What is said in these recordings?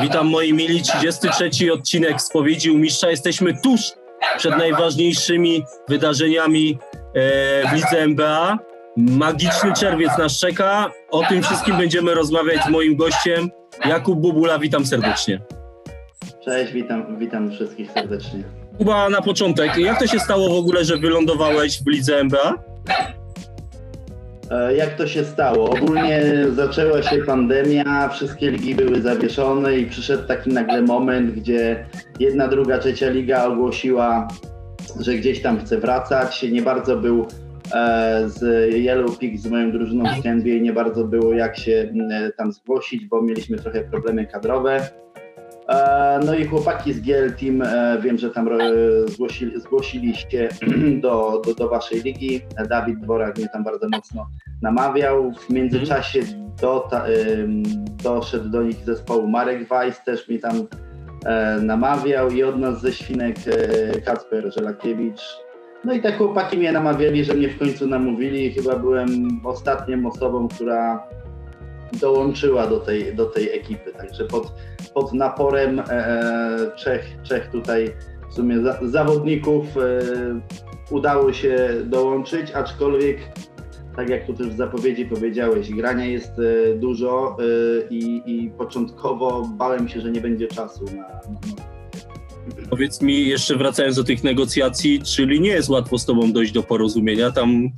Witam moi mili, 33 odcinek Spowiedzi u Mistrza. Jesteśmy tuż przed najważniejszymi wydarzeniami e, w lidze NBA. Magiczny czerwiec nas czeka. O tym wszystkim będziemy rozmawiać z moim gościem, Jakub Bubula. Witam serdecznie. Cześć, witam, witam wszystkich serdecznie. Kuba, na początek, jak to się stało w ogóle, że wylądowałeś w lidze NBA? E, jak to się stało? Ogólnie zaczęła się pandemia, wszystkie ligi były zawieszone i przyszedł taki nagle moment, gdzie jedna, druga, trzecia liga ogłosiła, że gdzieś tam chce wracać. Nie bardzo był e, z Yellow Peak, z moją drużyną z NBA, nie bardzo było jak się e, tam zgłosić, bo mieliśmy trochę problemy kadrowe. E, no i chłopaki z GL Team, e, wiem, że tam e, zgłosili, zgłosiliście do, do, do waszej ligi. Dawid Dworak mnie tam bardzo mocno namawiał. W międzyczasie do, ta, doszedł do nich zespołu Marek Weiss, też mnie tam namawiał i od nas ze Świnek Kacper Żelakiewicz. No i tak chłopaki mnie namawiali, że mnie w końcu namówili. Chyba byłem ostatnią osobą, która dołączyła do tej, do tej ekipy. Także pod, pod naporem e, Czech, Czech tutaj w sumie za, zawodników e, udało się dołączyć, aczkolwiek tak jak tu też w zapowiedzi powiedziałeś, grania jest e, dużo e, i, i, początkowo bałem się, że nie będzie czasu na, na Powiedz mi, jeszcze wracając do tych negocjacji, czyli nie jest łatwo z Tobą dojść do porozumienia, tam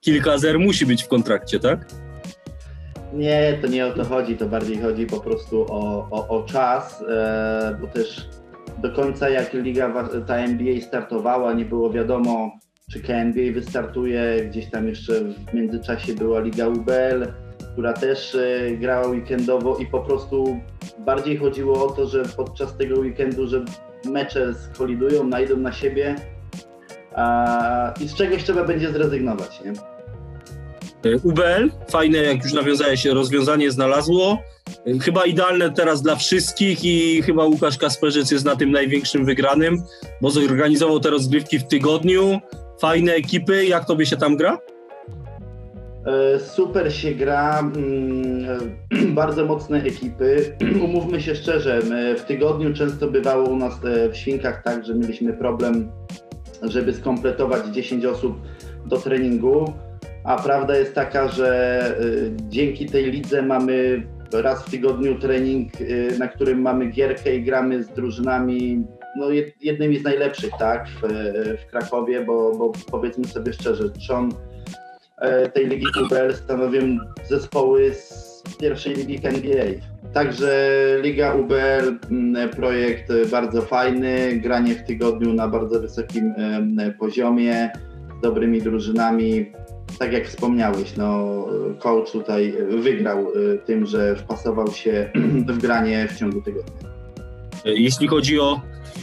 kilka zer musi być w kontrakcie, tak? Nie, to nie o to chodzi, to bardziej chodzi po prostu o, o, o czas, e, bo też do końca jak liga ta NBA startowała, nie było wiadomo, czy KNBA wystartuje, gdzieś tam jeszcze w międzyczasie była liga UBL, która też e, grała weekendowo i po prostu bardziej chodziło o to, że podczas tego weekendu, że mecze skolidują, najdą na siebie a, i z czegoś trzeba będzie zrezygnować, nie? E, UBL, fajne, jak już nawiązałeś, rozwiązanie znalazło. E, chyba idealne teraz dla wszystkich i chyba Łukasz Kasperzyc jest na tym największym wygranym, bo zorganizował te rozgrywki w tygodniu. Fajne ekipy, jak tobie się tam gra? E, super się gra, mm, bardzo mocne ekipy. Umówmy się szczerze, w tygodniu często bywało u nas w Świnkach tak, że mieliśmy problem, żeby skompletować 10 osób do treningu a prawda jest taka, że y, dzięki tej lidze mamy raz w tygodniu trening, y, na którym mamy gierkę i gramy z drużynami no, jednymi z najlepszych tak, w, w Krakowie, bo, bo powiedzmy sobie szczerze, trzon e, tej ligi UBL stanowią zespoły z pierwszej ligi NBA. Także Liga UBL mm, projekt bardzo fajny, granie w tygodniu na bardzo wysokim poziomie, z dobrymi drużynami tak jak wspomniałeś, no, coach tutaj wygrał y, tym, że wpasował się w granie w ciągu tygodnia. Jeśli chodzi o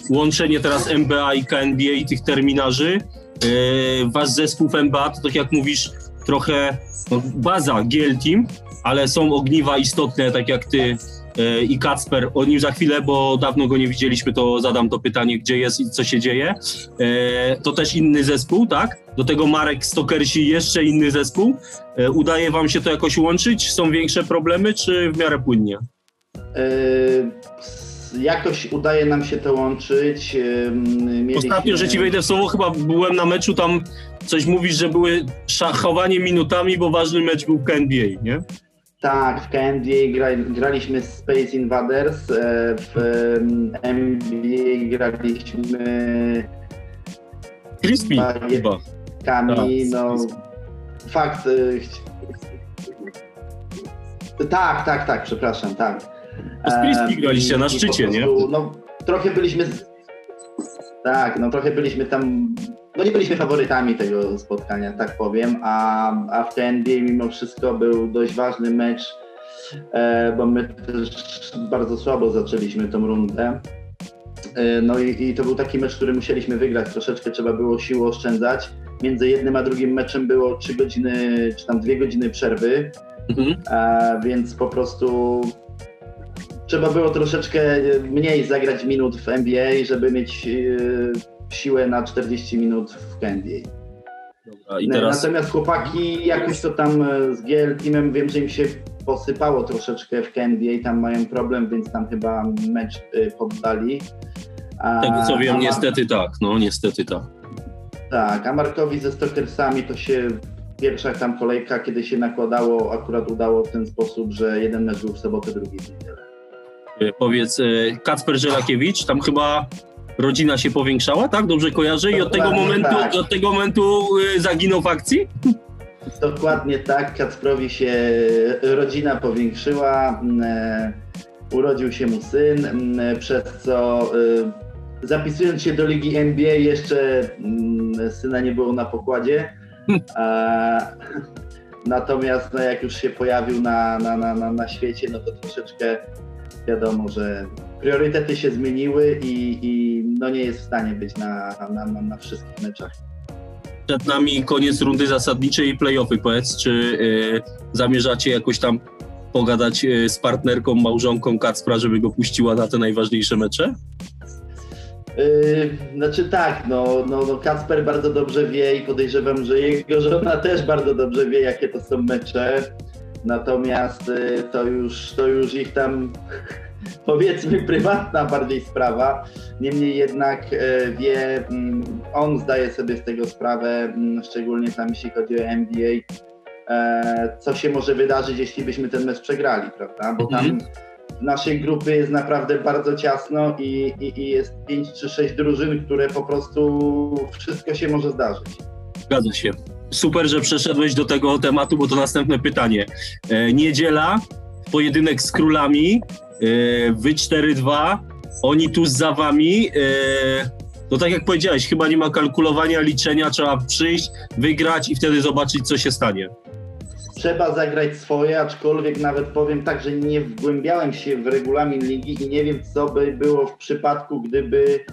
łączenie teraz MBA i KNBA i tych terminarzy, y, wasz zespół w MBA to tak jak mówisz, trochę no, baza GL Team, ale są ogniwa istotne, tak jak ty E, i Kacper. O nim za chwilę, bo dawno go nie widzieliśmy, to zadam to pytanie, gdzie jest i co się dzieje. E, to też inny zespół, tak? Do tego Marek Stokersi jeszcze inny zespół. E, udaje wam się to jakoś łączyć? Są większe problemy, czy w miarę płynnie? jakoś udaje nam się to łączyć. Mieliśmy... Ostatnio, że ci wejdę w słowo, chyba byłem na meczu, tam coś mówisz, że były szachowanie minutami, bo ważny mecz był w NBA, nie? Tak, w KNBA gra, graliśmy Space Invaders, e, w NBA graliśmy Crispy chyba. Kami, tak, no fakt. E, tak, tak, tak, przepraszam, tak. Z Crispy e, graliście na szczycie, prostu, nie? No, trochę byliśmy. Tak, no trochę byliśmy tam no nie byliśmy faworytami tego spotkania, tak powiem, a, a w NBA mimo wszystko był dość ważny mecz, e, bo my też bardzo słabo zaczęliśmy tą rundę. E, no i, i, to był taki mecz, który musieliśmy wygrać, troszeczkę trzeba było sił oszczędzać. Między jednym a drugim meczem było 3 godziny, czy tam 2 godziny przerwy, mhm. więc po prostu trzeba było troszeczkę mniej zagrać minut w NBA, żeby mieć e, siłę na 40 minut w. I teraz... Natomiast chłopaki jakoś to tam z GL Teamem wiem, że im się posypało troszeczkę w NBA i tam mają problem, więc tam chyba mecz poddali. A, Tego co wiem, niestety tak, no niestety tak. Tak, a Markowi ze Stokersami to się pierwsza tam kolejka, kiedy się nakładało, akurat udało w ten sposób, że jeden mecz był w sobotę, drugi w niedzielę. E, powiedz, e, Kacper Żelakiewicz, tam chyba rodzina się powiększała, tak? Dobrze kojarzę? I od tego momentu, tak. od tego momentu e, zaginął w akcji? Dokładnie tak. Kacprowi się rodzina powiększyła. Urodził się mu syn, przez co zapisując się do ligi NBA jeszcze syna nie było na pokładzie. natomiast no, jak już się pojawił na, na, na, na, świecie, no to troszeczkę wiadomo, że priorytety się zmieniły i, i no nie jest w stanie być na, na, na, na wszystkich meczach. Przed nami koniec rundy zasadniczej i playoffy. Powiedz, czy y, zamierzacie jakoś tam pogadać y, z partnerką, małżonką Kacpra, żeby go puściła na te najważniejsze mecze? Yy, znaczy tak, no, no, no Kacper bardzo dobrze wie i podejrzewam, że jego żona też bardzo dobrze wie, jakie to są mecze. Natomiast yy, to już, to już ich tam powiedzmy prywatna bardziej sprawa. Niemniej jednak yy, wie, mm, on zdaje sobie z tego sprawę, mm, szczególnie tam jeśli chodzi o NBA, e, co się może wydarzyć, jeśli byśmy ten mecz przegrali, prawda? Bo tam mhm naszej grupy jest naprawdę bardzo ciasno i, i, i jest 5 czy 6 drużyn, które po prostu wszystko się może zdarzyć. Zgadza się. Super, że przeszedłeś do tego tematu, bo to następne pytanie. E, niedziela, pojedynek z królami, e, wy 4-2, oni tu za wami. E, no tak jak powiedziałeś, chyba nie ma kalkulowania, liczenia, trzeba przyjść, wygrać i wtedy zobaczyć, co się stanie trzeba zagrać swoje, aczkolwiek nawet powiem tak, że nie wgłębiałem się w regulamin ligi i nie wiem, co by było w przypadku, gdyby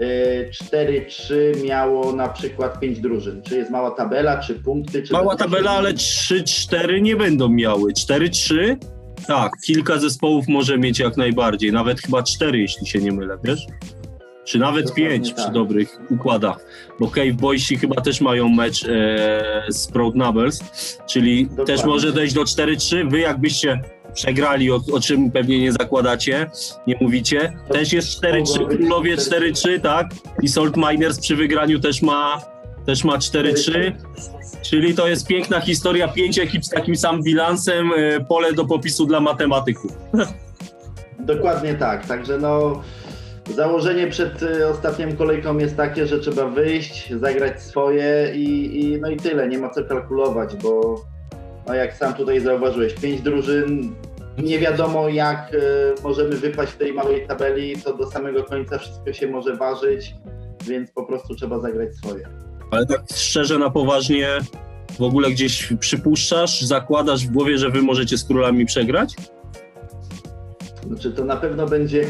4-3 e, miało na przykład 5 drużyn. Czy jest mała tabela, czy punkty? Czy mała tabela, ale 3-4 nie będą miały. 4-3? Tak, kilka zespołów może mieć jak najbardziej, nawet chyba 4, jeśli się nie mylę, wiesz? czy nawet pięć tak. przy dobrych układach, bo Cave Boysi chyba też mają mecz e, z Proud Nubbles, czyli Dokładnie. też może dojść do 4-3. Wy jakbyście przegrali, o, o, czym pewnie nie zakładacie, nie mówicie, też jest 4-3, Królowie 4-3, tak? I Salt Miners przy wygraniu też ma, też ma 4-3. Czyli to jest piękna historia, pięć ekip z takim samym bilansem, e, pole do popisu dla matematyków. Dokładnie tak, także no Założenie przed y, ostatnią kolejką jest takie, że trzeba wyjść, zagrać swoje i, i no i tyle, nie ma co kalkulować, bo no jak sam tutaj zauważyłeś, pięć drużyn, nie wiadomo jak y, możemy wypaść w tej małej tabeli, to do samego końca wszystko się może ważyć, więc po prostu trzeba zagrać swoje. Ale tak szczerze, na poważnie, w ogóle gdzieś przypuszczasz, zakładasz w głowie, że wy możecie z królami przegrać? Znaczy to na pewno będzie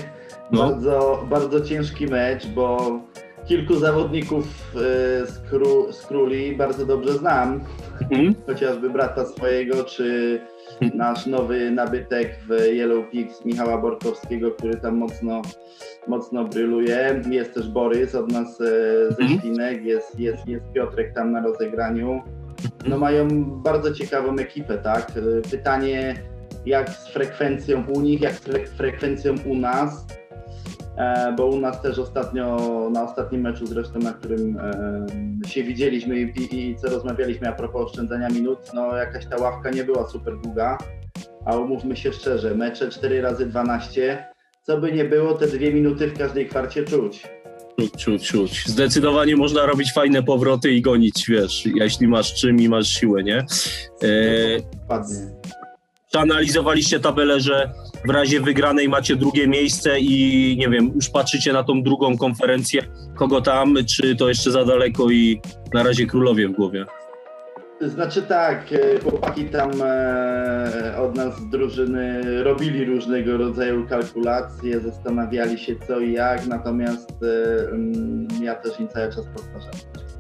no. Bardzo, bardzo ciężki mecz, bo kilku zawodników y, z, kru, z Króli bardzo dobrze znam. Mhm. Chociażby brata swojego, czy. Nasz nowy nabytek w Yellow Pigs Michała Borkowskiego, który tam mocno, mocno bryluje. Jest też Borys od nas e, ze mhm. Świnek, jest, jest, jest Piotrek tam na rozegraniu. No mają bardzo ciekawą ekipę, tak? Pytanie jak z frekwencją u nich, jak z frekwencją u nas E, bo u nas też ostatnio, na ostatnim meczu zresztą, na którym e, się widzieliśmy i, i co rozmawialiśmy a propos oszczędzania minut, no jakaś ta ławka nie była super długa, a umówmy się szczerze, mecze 4 razy 12 co by nie było, te dwie minuty w każdej kwarcie czuć. Czuć, czuć, czuć. Zdecydowanie można robić fajne powroty i gonić, wiesz, jeśli masz czym i masz siłę, nie? E... Dokładnie. Analizowaliście tabelę, że w razie wygranej macie drugie miejsce i nie wiem, już patrzycie na tą drugą konferencję, kogo tam, czy to jeszcze za daleko i na razie królowie w głowie? Znaczy tak, e, chłopaki tam e, od nas drużyny robili różnego rodzaju kalkulacje, zastanawiali się co i jak, natomiast e, mm, ja też im cały czas powtarzam.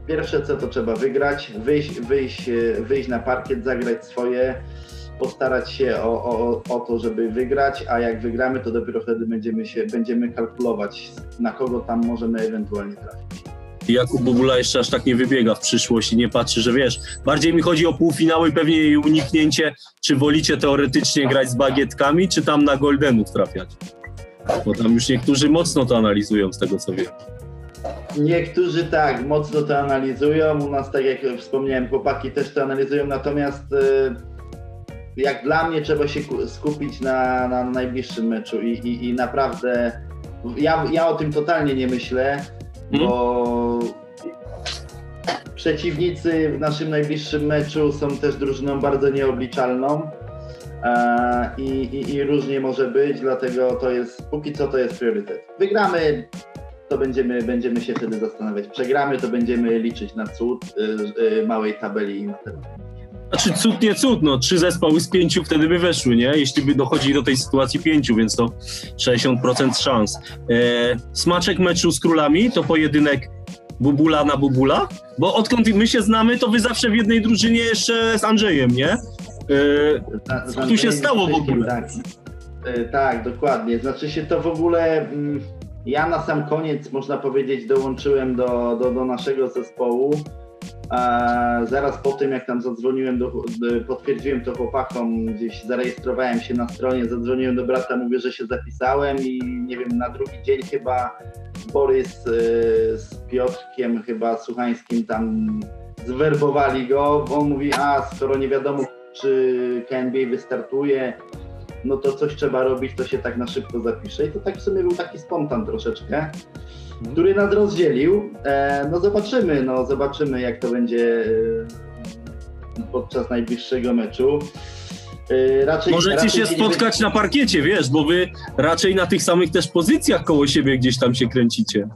Pierwsze co to trzeba wygrać, wyjść, wyjść, wyjść na parkiet, zagrać swoje, postarać się o, o, o to, żeby wygrać, a jak wygramy, to dopiero wtedy będziemy się będziemy kalkulować, na kogo tam możemy ewentualnie trafić. Jakub Bubula jeszcze aż tak nie wybiega w przyszłość i nie patrzy, że wiesz, bardziej mi chodzi o półfinały, pewnie jej uniknięcie, czy wolicie teoretycznie grać z bagietkami, czy tam na Goldenów trafiać? Bo tam już niektórzy mocno to analizują z tego co wiem. Niektórzy tak, mocno to analizują. U nas, tak jak wspomniałem, chłopaki też to analizują, natomiast y, jak dla mnie trzeba się skupić na, na najbliższym meczu i, i, i naprawdę ja, ja o tym totalnie nie myślę, hmm? bo przeciwnicy w naszym najbliższym meczu są też drużyną bardzo nieobliczalną. E, I, i, I, różnie może być, dlatego to jest, póki co to jest priorytet. Wygramy, to będziemy, będziemy się wtedy zastanawiać. Przegramy, to będziemy liczyć na cud y, y, małej tabeli i na Znaczy cud nie cud, no trzy zespoły z pięciu wtedy by weszły, nie? Jeśli by dochodzi do tej sytuacji pięciu, więc to 60% szans. E, smaczek meczu z królami to pojedynek bubula na bubula, bo odkąd my się znamy, to wy zawsze w jednej drużynie jeszcze z Andrzejem, nie? E, co tu się stało w ogóle? Tak, e, tak, dokładnie. Znaczy się to w ogóle... Mm, ja na sam koniec, można powiedzieć, dołączyłem do, do, do naszego zespołu. Zaraz po tym, jak tam zadzwoniłem, do, potwierdziłem to chłopakom, gdzieś zarejestrowałem się na stronie, zadzwoniłem do brata, mówię, że się zapisałem i nie wiem, na drugi dzień chyba Borys e, z Piotrkiem, chyba Słuchańskim tam zwerbowali go, bo on mówi, a skoro nie wiadomo, czy KNB wystartuje, no to coś trzeba robić, to się tak na szybko zapisze. I to tak w sumie był taki spontan troszeczkę. Który nas rozdzielił. E, no zobaczymy, no zobaczymy jak to będzie e, podczas najbliższego meczu. E, raczej, Możecie raczej się spotkać na parkiecie, wiesz, bo wy raczej na tych samych też pozycjach koło siebie gdzieś tam się kręcicie.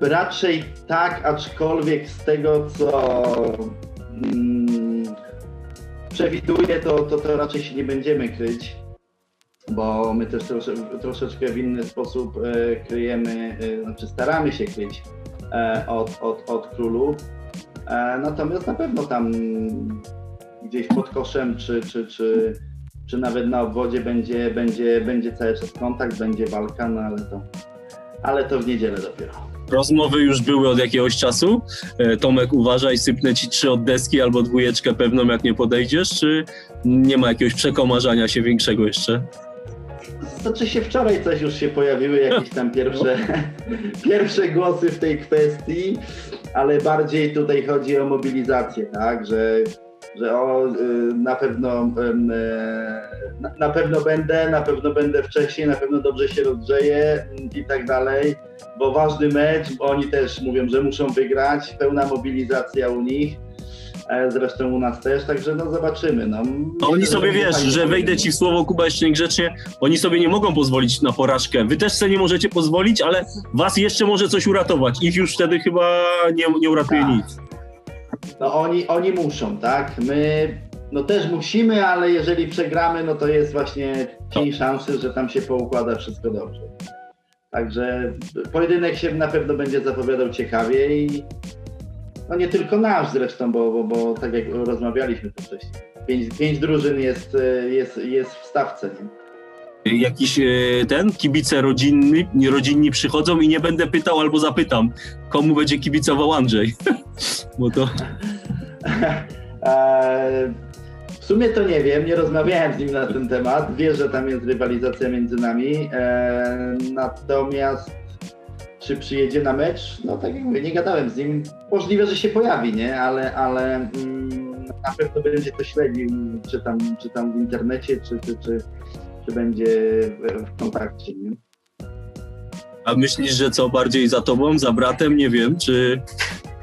Raczej tak, aczkolwiek z tego co mm, przewiduję, to, to, to raczej się nie będziemy kryć, bo my też trosze, troszeczkę w inny sposób e, kryjemy, e, znaczy staramy się kryć e, od, od, od królów. Natomiast na pewno tam gdzieś pod koszem, czy, czy, czy, czy nawet na obwodzie będzie, będzie, będzie cały czas kontakt, będzie walka, no ale to, ale to w niedzielę dopiero. Rozmowy już były od jakiegoś czasu. Tomek, uważaj, sypnę ci trzy od deski albo dwójeczkę pewną, jak nie podejdziesz, czy nie ma jakiegoś przekomarzania się większego jeszcze? Znaczy się wczoraj coś już się pojawiły, jakieś tam pierwsze, pierwsze głosy w tej kwestii, ale bardziej tutaj chodzi o mobilizację, tak, że że o, y, na pewno y, na pewno będę, na pewno będę wcześniej, na pewno dobrze się rozgrzeję i tak dalej, bo ważny mecz, bo oni też mówią, że muszą wygrać, pełna mobilizacja u nich. Zresztą u nas też, także no zobaczymy. No. Myślę, oni sobie wiesz, że wejdę ci w słowo Kuba jeszcze niegrzecznie, oni sobie nie mogą pozwolić na porażkę. Wy też sobie nie możecie pozwolić, ale was jeszcze może coś uratować. Ich już wtedy chyba nie, nie uratuje tak. nic. No oni, oni muszą, tak? My no też musimy, ale jeżeli przegramy, no to jest właśnie cień szansy, że tam się poukłada wszystko dobrze. Także pojedynek się na pewno będzie zapowiadał ciekawie i no nie tylko nasz zresztą, bo, bo, bo tak jak rozmawialiśmy tu wcześniej, pięć, pięć drużyn jest, jest, jest w stawce. Nie? Jakiś e, ten, kibice rodzinni, rodzinni przychodzą i nie będę pytał albo zapytam, komu będzie kibicował Andrzej. Bo to... E, w sumie to nie wiem, nie rozmawiałem z nim na ten temat. Wie, że tam jest rywalizacja między nami. E, natomiast czy przyjedzie na mecz? No tak jak mówię, nie gadałem z nim. Możliwe, że się pojawi, nie? Ale, ale mm, na pewno będzie to śledził, czy tam, czy tam w internecie, czy, czy, czy, czy będzie w kontakcie, nie? A myślisz, że co bardziej za tobą, za bratem? Nie wiem, czy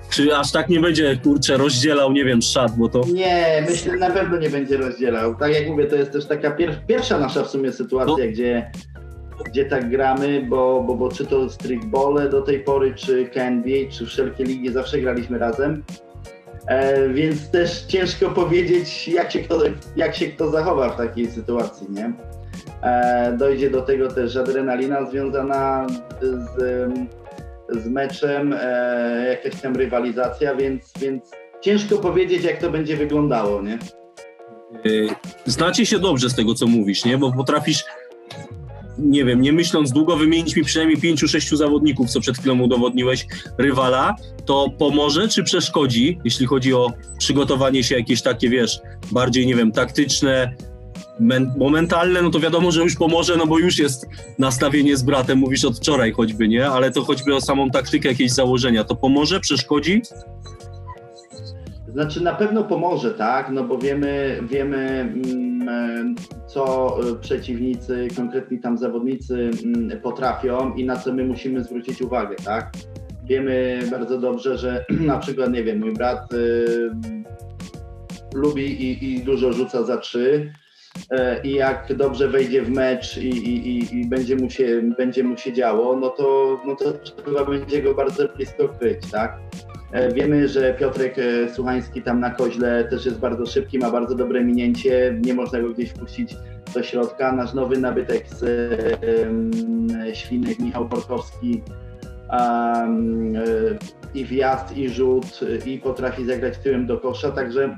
czy aż tak nie będzie, kurczę, rozdzielał, nie wiem, szat, bo to... Nie, myślę, na pewno nie będzie rozdzielał. Tak jak mówię, to jest też taka pier pierwsza nasza w sumie sytuacja, no. gdzie, gdzie tak gramy, bo, bo, bo czy to streetball do tej pory, czy KNBA, czy wszelkie ligi, zawsze graliśmy razem. E, więc też ciężko powiedzieć, jak się, kto, jak się kto zachowa w takiej sytuacji, nie? E, dojdzie do tego też adrenalina związana z z meczem, e, jakaś tam rywalizacja, więc, więc ciężko powiedzieć, jak to będzie wyglądało, nie? E, znacie się dobrze z tego, co mówisz, nie? Bo potrafisz nie wiem, nie myśląc długo, wymienić mi przynajmniej pięciu, sześciu zawodników, co przed chwilą udowodniłeś, rywala, to pomoże czy przeszkodzi, jeśli chodzi o przygotowanie się jakieś takie, wiesz, bardziej, nie wiem, taktyczne, momentalne, no to wiadomo, że już pomoże, no bo już jest nastawienie z bratem, mówisz od wczoraj choćby, nie? Ale to choćby o samą taktykę, jakieś założenia, to pomoże, przeszkodzi? Znaczy na pewno pomoże, tak, no bo wiemy, wiemy mm, co przeciwnicy, konkretni tam zawodnicy mm, potrafią i na co my musimy zwrócić uwagę, tak. Wiemy bardzo dobrze, że na przykład, nie wiem, mój brat y, lubi i, i dużo rzuca za trzy, E, i jak dobrze wejdzie w mecz i, i, i, będzie, mu się, będzie mu się działo, no to, no to trzeba będzie go bardzo blisko kryć, tak? E, wiemy, że Piotrek e, Słuchański tam na koźle też jest bardzo szybki, ma bardzo dobre minięcie, nie można go gdzieś wpuścić do środka. Nasz nowy nabytek z Świnek, Michał Porkowski, um, i wjazd, i rzut, i potrafi zagrać tyłem do kosza, także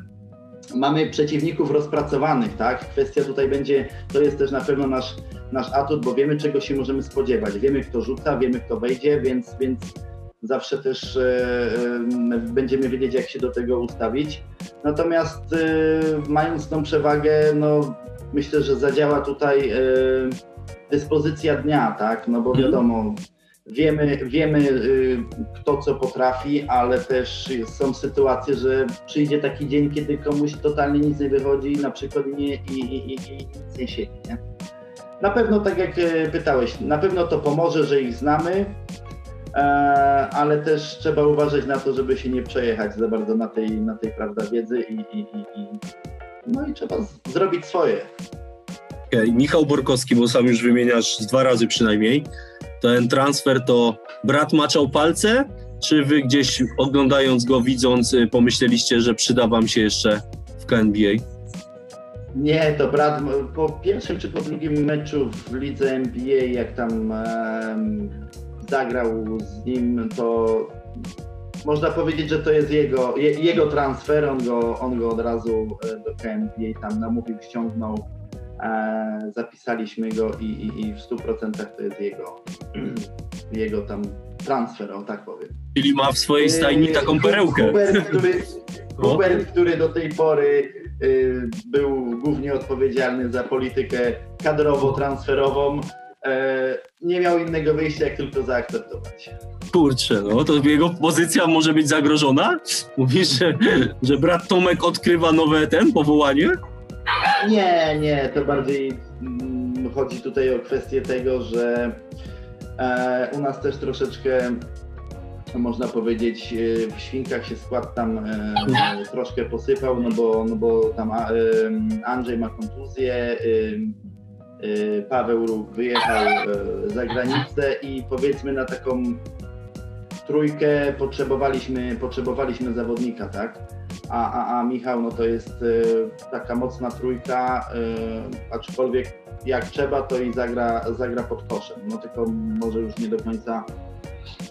mamy przeciwników rozpracowanych, tak? Kwestia tutaj będzie, to jest też na pewno nasz, nasz atut, bo wiemy czego się możemy spodziewać. Wiemy kto rzuca, wiemy kto wejdzie, więc, więc zawsze też e, e, będziemy wiedzieć jak się do tego ustawić. Natomiast e, mając tą przewagę, no myślę, że zadziała tutaj dyspozycja dnia, tak? No bo mhm. wiadomo, Wiemy, wiemy kto co potrafi, ale też są sytuacje, że przyjdzie taki dzień, kiedy komuś totalnie nic nie wychodzi, na przykład nie, i, i, i, i nic nie siedzi. Nie? Na pewno, tak jak pytałeś, na pewno to pomoże, że ich znamy, ale też trzeba uważać na to, żeby się nie przejechać za bardzo na tej, na tej prawda, wiedzy i, i, i, no i trzeba zrobić swoje. Okay. Michał Borkowski, bo sam już wymieniasz dwa razy przynajmniej ten transfer to brat maczał palce, czy wy gdzieś oglądając go, widząc, y, pomyśleliście, że przyda wam się jeszcze w KNBA? Nie, to brat po pierwszym czy po drugim meczu w lidze NBA, jak tam zagrał z nim, to można powiedzieć, że to jest jego, je, jego transfer. On go, on go od razu e, do KNBA tam namówił, ściągnął E, zapisaliśmy go i, i, i w 100% to jest jego, jego tam transfer, o tak powiem. Czyli ma w swojej stajni taką perełkę. Hubert, który, Hubert, który do tej pory y, był głównie odpowiedzialny za politykę kadrowo-transferową, nie miał innego wyjścia, jak tylko zaakceptować. Kurczę, no to jego pozycja może być zagrożona? Mówisz, że, że brat Tomek odkrywa nowe ten powołanie? Nie, nie, to bardziej mm, chodzi tutaj o kwestię tego, że e, u nas też troszeczkę można powiedzieć, e, w świnkach się skład tam e, troszkę posypał, no bo, no bo tam e, Andrzej ma kontuzję, e, e, Paweł Róg wyjechał za granicę i powiedzmy na taką trójkę potrzebowaliśmy, potrzebowaliśmy zawodnika, tak? A, a, a Michał, no to jest y, taka mocna trójka, y, aczkolwiek jak trzeba, to i zagra, zagra pod koszem. No tylko może już nie do końca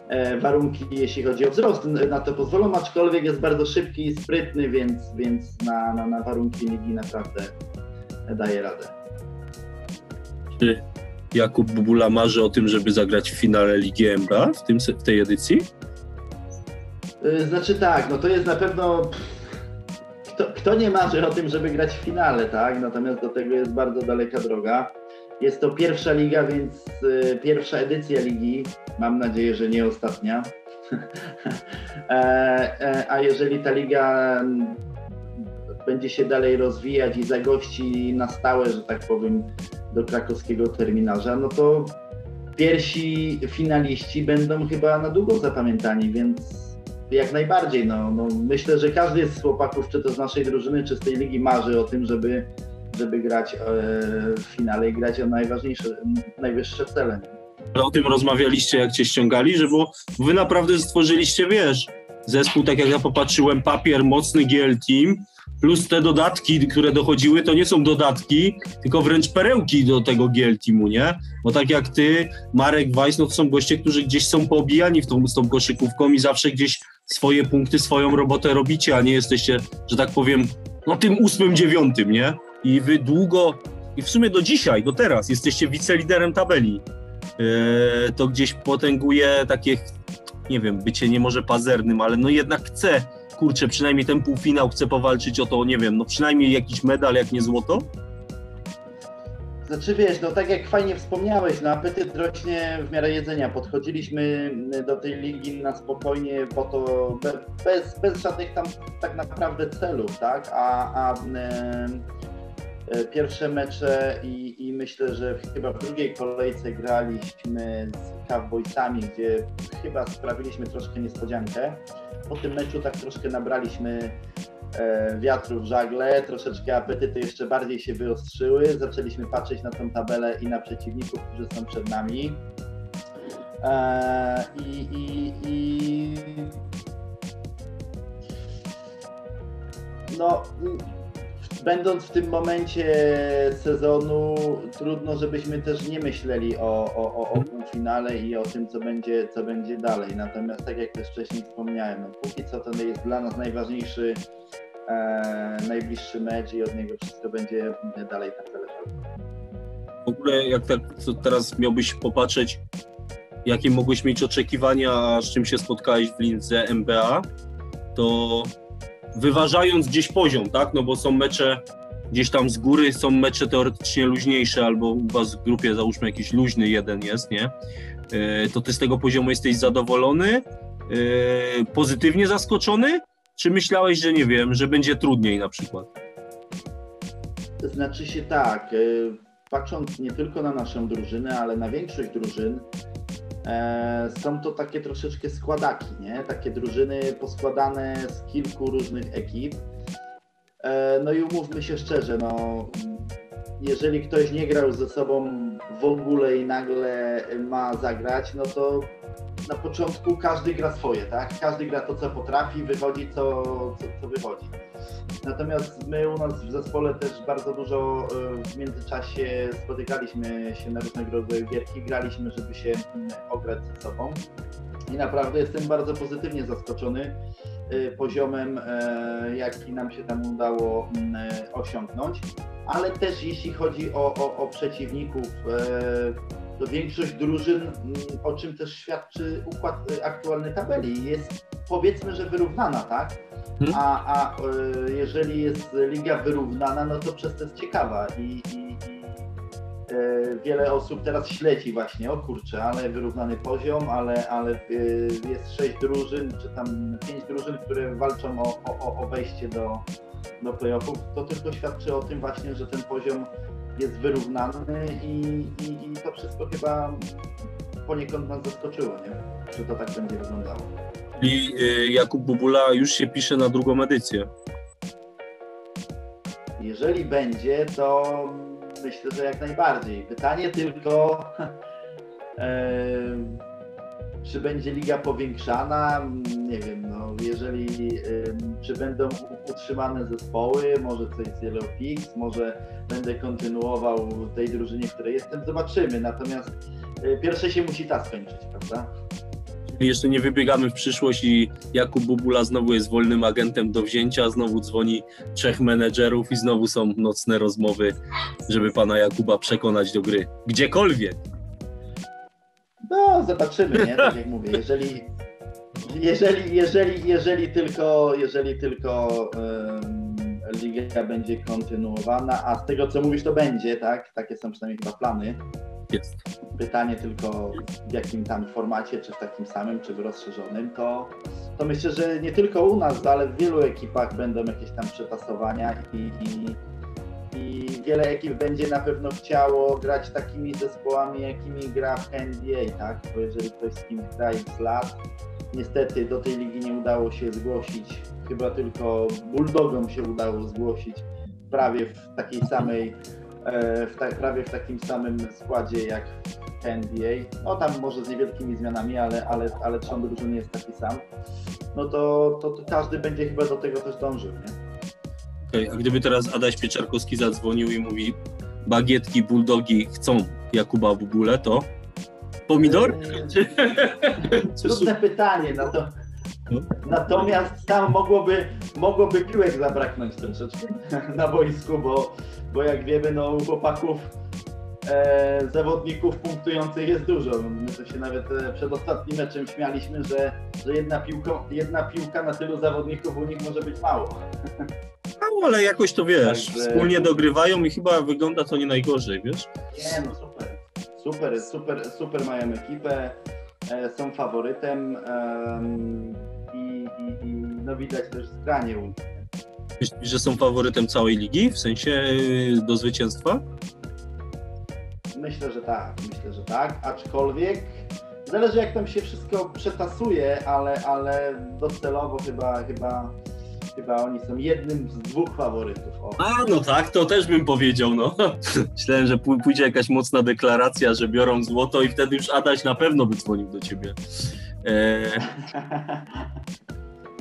e, warunki, jeśli chodzi o wzrost, na to pozwolą, aczkolwiek jest bardzo szybki i sprytny, więc, więc na, na, na warunki ligi naprawdę daje radę. Czy Jakub Bubula marzy o tym, żeby zagrać w finale Ligi MBA w, tym, w tej edycji? Y, znaczy tak, no to jest na pewno. Kto, kto nie marzy o tym, żeby grać w finale, tak? Natomiast do tego jest bardzo daleka droga. Jest to pierwsza liga, więc y, pierwsza edycja ligi. Mam nadzieję, że nie ostatnia. e, e, a jeżeli ta liga mm, będzie się dalej rozwijać i zagości na stałe, że tak powiem, do krakowskiego terminarza, no to pierwsi finaliści będą chyba na długo zapamiętani, więc jak najbardziej. No, no myślę, że każdy z chłopaków, czy to z naszej drużyny, czy z tej ligi marzy o tym, żeby, żeby grać e, w finale i grać o najważniejsze, najwyższe cele. O tym rozmawialiście, jak cię ściągali, że bo wy naprawdę stworzyliście, wiesz, zespół, tak jak ja popatrzyłem, papier, mocny GL Team, plus te dodatki, które dochodziły, to nie są dodatki, tylko wręcz perełki do tego GL Teamu, nie? Bo tak jak ty, Marek Weiss, no to są goście, którzy gdzieś są poobijani w tą, z tą koszykówką i zawsze gdzieś swoje punkty, swoją robotę robicie, a nie jesteście, że tak powiem, no tym ósmym, dziewiątym, nie? I wy długo i w sumie do dzisiaj, do teraz jesteście wiceliderem tabeli, e, to gdzieś potęguje takie, nie wiem, bycie nie może pazernym, ale no jednak chce, kurczę, przynajmniej ten półfinał chce powalczyć o to, nie wiem, no przynajmniej jakiś medal, jak nie złoto? Znaczy wiesz, no tak jak fajnie wspomniałeś, no apetyt rośnie w miarę jedzenia. Podchodziliśmy do tej ligi na spokojnie, po to bez, bez żadnych tam tak naprawdę celów, tak? A, a e, pierwsze mecze i, i myślę, że chyba w drugiej kolejce graliśmy z Cowboysami, gdzie chyba sprawiliśmy troszkę niespodziankę. Po tym meczu tak troszkę nabraliśmy E, wiatru w żagle, troszeczkę apetyty jeszcze bardziej się wyostrzyły. Zaczęliśmy patrzeć na tą tabelę i na przeciwników, którzy są przed nami. E, I, i, i no, będąc w tym momencie sezonu, trudno, żebyśmy też nie myśleli o, o, o półfinale i o tym, co będzie, co będzie dalej. Natomiast tak jak też wcześniej wspomniałem, no, póki co to jest dla nas najważniejszy e, najbliższy mecz i od niego wszystko będzie dalej tak zależało. W ogóle jak tak teraz miałbyś popatrzeć, jakie mogłeś mieć oczekiwania, z czym się spotkałeś w lidze MBA, to wyważając gdzieś poziom, tak, no bo są mecze gdzieś tam z góry, są mecze teoretycznie luźniejsze, albo u was w grupie załóżmy jakiś luźny jeden jest, nie, e, to ty z tego poziomu jesteś zadowolony, e, pozytywnie zaskoczony, czy myślałeś, że nie wiem, że będzie trudniej na przykład? Znaczy się tak, e, patrząc nie tylko na naszą drużynę, ale na większość drużyn, są to takie troszeczkę składaki, nie? Takie drużyny poskładane z kilku różnych ekip. E, no i umówmy się szczerze, no, jeżeli ktoś nie grał ze sobą w ogóle i nagle ma zagrać, no to na początku każdy gra swoje, tak? Każdy gra to, co potrafi, wychodzi co, co, co wychodzi. Natomiast my u nas w zespole też bardzo dużo e, w międzyczasie spotykaliśmy się na różnego rodzaju gierki, graliśmy, żeby się mm, ograć ze sobą. I naprawdę jestem bardzo pozytywnie zaskoczony e, poziomem, e, jaki nam się tam udało osiągnąć. Ale też jeśli chodzi o, o, o przeciwników, to większość drużyn, mm, o czym też świadczy układ y, aktualnej tabeli, jest powiedzmy, że wyrównana, tak? Hmm. A, a y, jeżeli jest liga wyrównana, no to przez to jest ciekawa i, i, y, wiele osób teraz śledzi właśnie, o kurczę, ale wyrównany poziom, ale, ale jest sześć drużyn, czy tam pięć drużyn, które walczą o, o, o wejście do, do playoffów. To tylko świadczy o tym właśnie, że ten poziom jest wyrównany i, i, i to wszystko chyba poniekąd nas zaskoczyło, nie? że to tak będzie wyglądało. I y, Jakub Bubula już się pisze na drugą edycję. Jeżeli będzie, to myślę, że jak najbardziej. Pytanie tylko, czy będzie liga powiększana? Nie wiem, no, jeżeli, czy będą utrzymane zespoły, może coś z Yellow może będę kontynuował tej drużynie, w której jestem, zobaczymy. Natomiast y, pierwsze się musi ta skończyć, prawda? Jeszcze nie wybiegamy w przyszłość i Jakub Bubula znowu jest wolnym agentem do wzięcia, znowu dzwoni trzech menedżerów i znowu są nocne rozmowy, żeby pana Jakuba przekonać do gry. Gdziekolwiek. No, zobaczymy, nie? Tak jak mówię, jeżeli, jeżeli, jeżeli, jeżeli tylko, jeżeli tylko liga będzie kontynuowana, a z tego co mówisz, to będzie, tak? Takie są przynajmniej chyba plany. Jest. Pytanie tylko w jakim tam formacie, czy w takim samym, czy w rozszerzonym, to, to myślę, że nie tylko u nas, ale w wielu ekipach będą jakieś tam przetasowania i, i i wiele ekip będzie na pewno chciało grać takimi zespołami, jakimi gra w NBA, tak? Bo jeżeli ktoś z kimś gra x lat, niestety do tej ligi nie udało się zgłosić, chyba tylko Bulldogom się udało zgłosić prawie w takiej samej, w ta, prawie w takim samym składzie jak w NBA. No tam może z niewielkimi zmianami, ale, ale, ale trzon drużyny jest taki sam. No to, to, to każdy będzie chyba do tego też dążył, nie? Okay. A gdyby teraz Adaś Pieczarkowski zadzwonił i mówi bagietki, bulldogi chcą Jakuba w ogóle, to pomidor? Eee, trudne pytanie, no to. Natomiast tam mogłoby, mogłoby piłek zabraknąć troszeczkę na boisku, bo, bo jak wiemy, no u chłopaków e, zawodników punktujących jest dużo. My to się nawet e, przed ostatnim meczem śmialiśmy, że, że jedna, piłka, jedna piłka na tylu zawodników u nich może być mało. No, ale jakoś to wiesz, Także... wspólnie dogrywają i chyba wygląda to nie najgorzej, wiesz? Nie, no super. Super, super, super mają ekipę, e, są faworytem i, i no widać też zgranie u nich. Myślisz, że są faworytem całej ligi, w sensie y, do zwycięstwa? Myślę, że tak, myślę, że tak, aczkolwiek zależy jak tam się wszystko przetasuje, ale, ale docelowo chyba, chyba, chyba oni są jednym z dwóch faworytów. O. A, no tak, to też bym powiedział, no. Myślałem, że pójdzie jakaś mocna deklaracja, że biorą złoto i wtedy już Adaś na pewno by dzwonił do ciebie. E...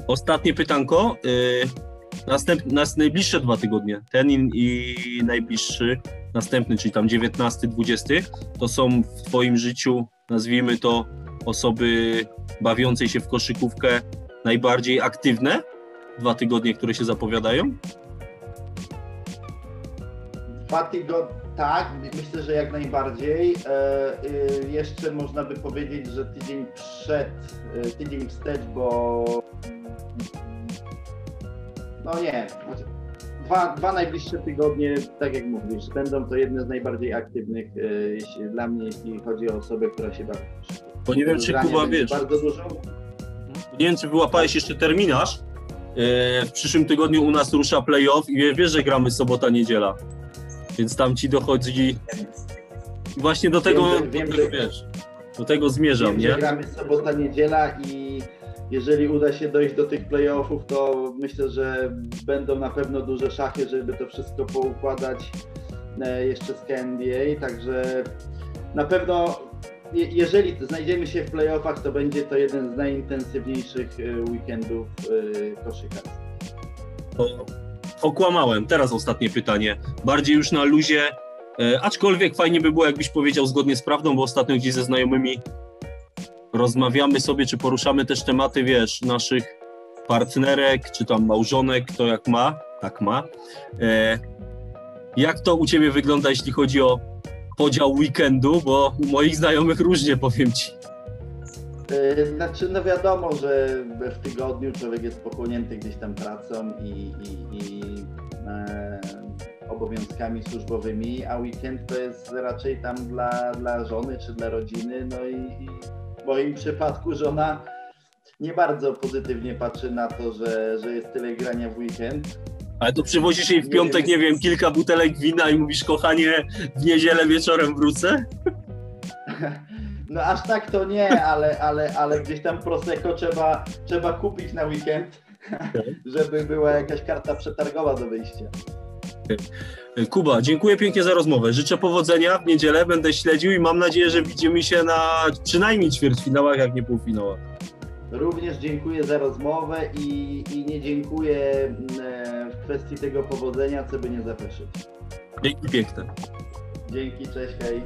Ostatnie pytanko. E... Następ... Nas najbliższe dwa tygodnie, ten i, najbliższy, następny, czyli tam 19-20, to są w Twoim życiu, nazwijmy to, osoby bawiącej się w koszykówkę najbardziej aktywne? Dwa tygodnie, które się zapowiadają? Dwa tygodnie, tak, myślę, że jak najbardziej. E, y, jeszcze można by powiedzieć, że tydzień przed, y, tydzień wstecz, bo no nie, dwa, dwa najbliższe tygodnie, tak jak mówisz, będą to jedne z najbardziej aktywnych e, dla mnie, jeśli chodzi o osobę, która się bawi. Bo nie wiem, czy Kuba wiesz. Bardzo dużo. Nie wiem, czy wyłapałeś jeszcze terminarz. E, w przyszłym tygodniu u nas rusza playoff i wiesz, że gramy sobota, niedziela. Więc tam ci dochodzi. Właśnie do tego, wiem, wiem, do tego wiesz, do tego zmierzam, wiem, nie? gramy sobota, niedziela i jeżeli uda się dojść do tych playoffów, to myślę, że będą na pewno duże szachy, żeby to wszystko poukładać e, jeszcze z KNBA, także na pewno jeżeli znajdziemy się w playoffach, to będzie to jeden z najintensywniejszych e, weekendów e, koszykarskich. Okłamałem. Teraz ostatnie pytanie. Bardziej już na luzie, aczkolwiek fajnie by było, jakbyś powiedział zgodnie z prawdą, bo ostatnio gdzieś ze znajomymi rozmawiamy sobie, czy poruszamy też tematy, wiesz, naszych partnerek, czy tam małżonek, kto jak ma, tak ma. E, jak to u Ciebie wygląda, jeśli chodzi o podział weekendu, bo u moich znajomych różnie, powiem Ci. E, znaczy, no wiadomo, że w tygodniu człowiek jest pochłonięty gdzieś tam pracą i, i, i e, obowiązkami służbowymi, a weekend to jest raczej tam dla, dla żony czy dla rodziny, no i, i w moim przypadku żona nie bardzo pozytywnie patrzy na to, że, że jest tyle grania w weekend. Ale to przywozisz jej w piątek, nie, nie wiem, kilka butelek wina i mówisz, kochanie, w niedzielę wieczorem wrócę? No aż tak to nie, ale, ale, ale gdzieś tam Prosecco trzeba, trzeba kupić na weekend, żeby była jakaś karta przetargowa do wyjścia. Kuba, dziękuję pięknie za rozmowę. Życzę powodzenia w niedzielę, będę śledził i mam nadzieję, że widzimy się na przynajmniej ćwierćfinałach, jak nie półfinałach. Również dziękuję za rozmowę i, i nie dziękuję mm, w kwestii tego powodzenia, co by nie zapeszyć. Dzięki piękne. Dzięki, cześć, hej.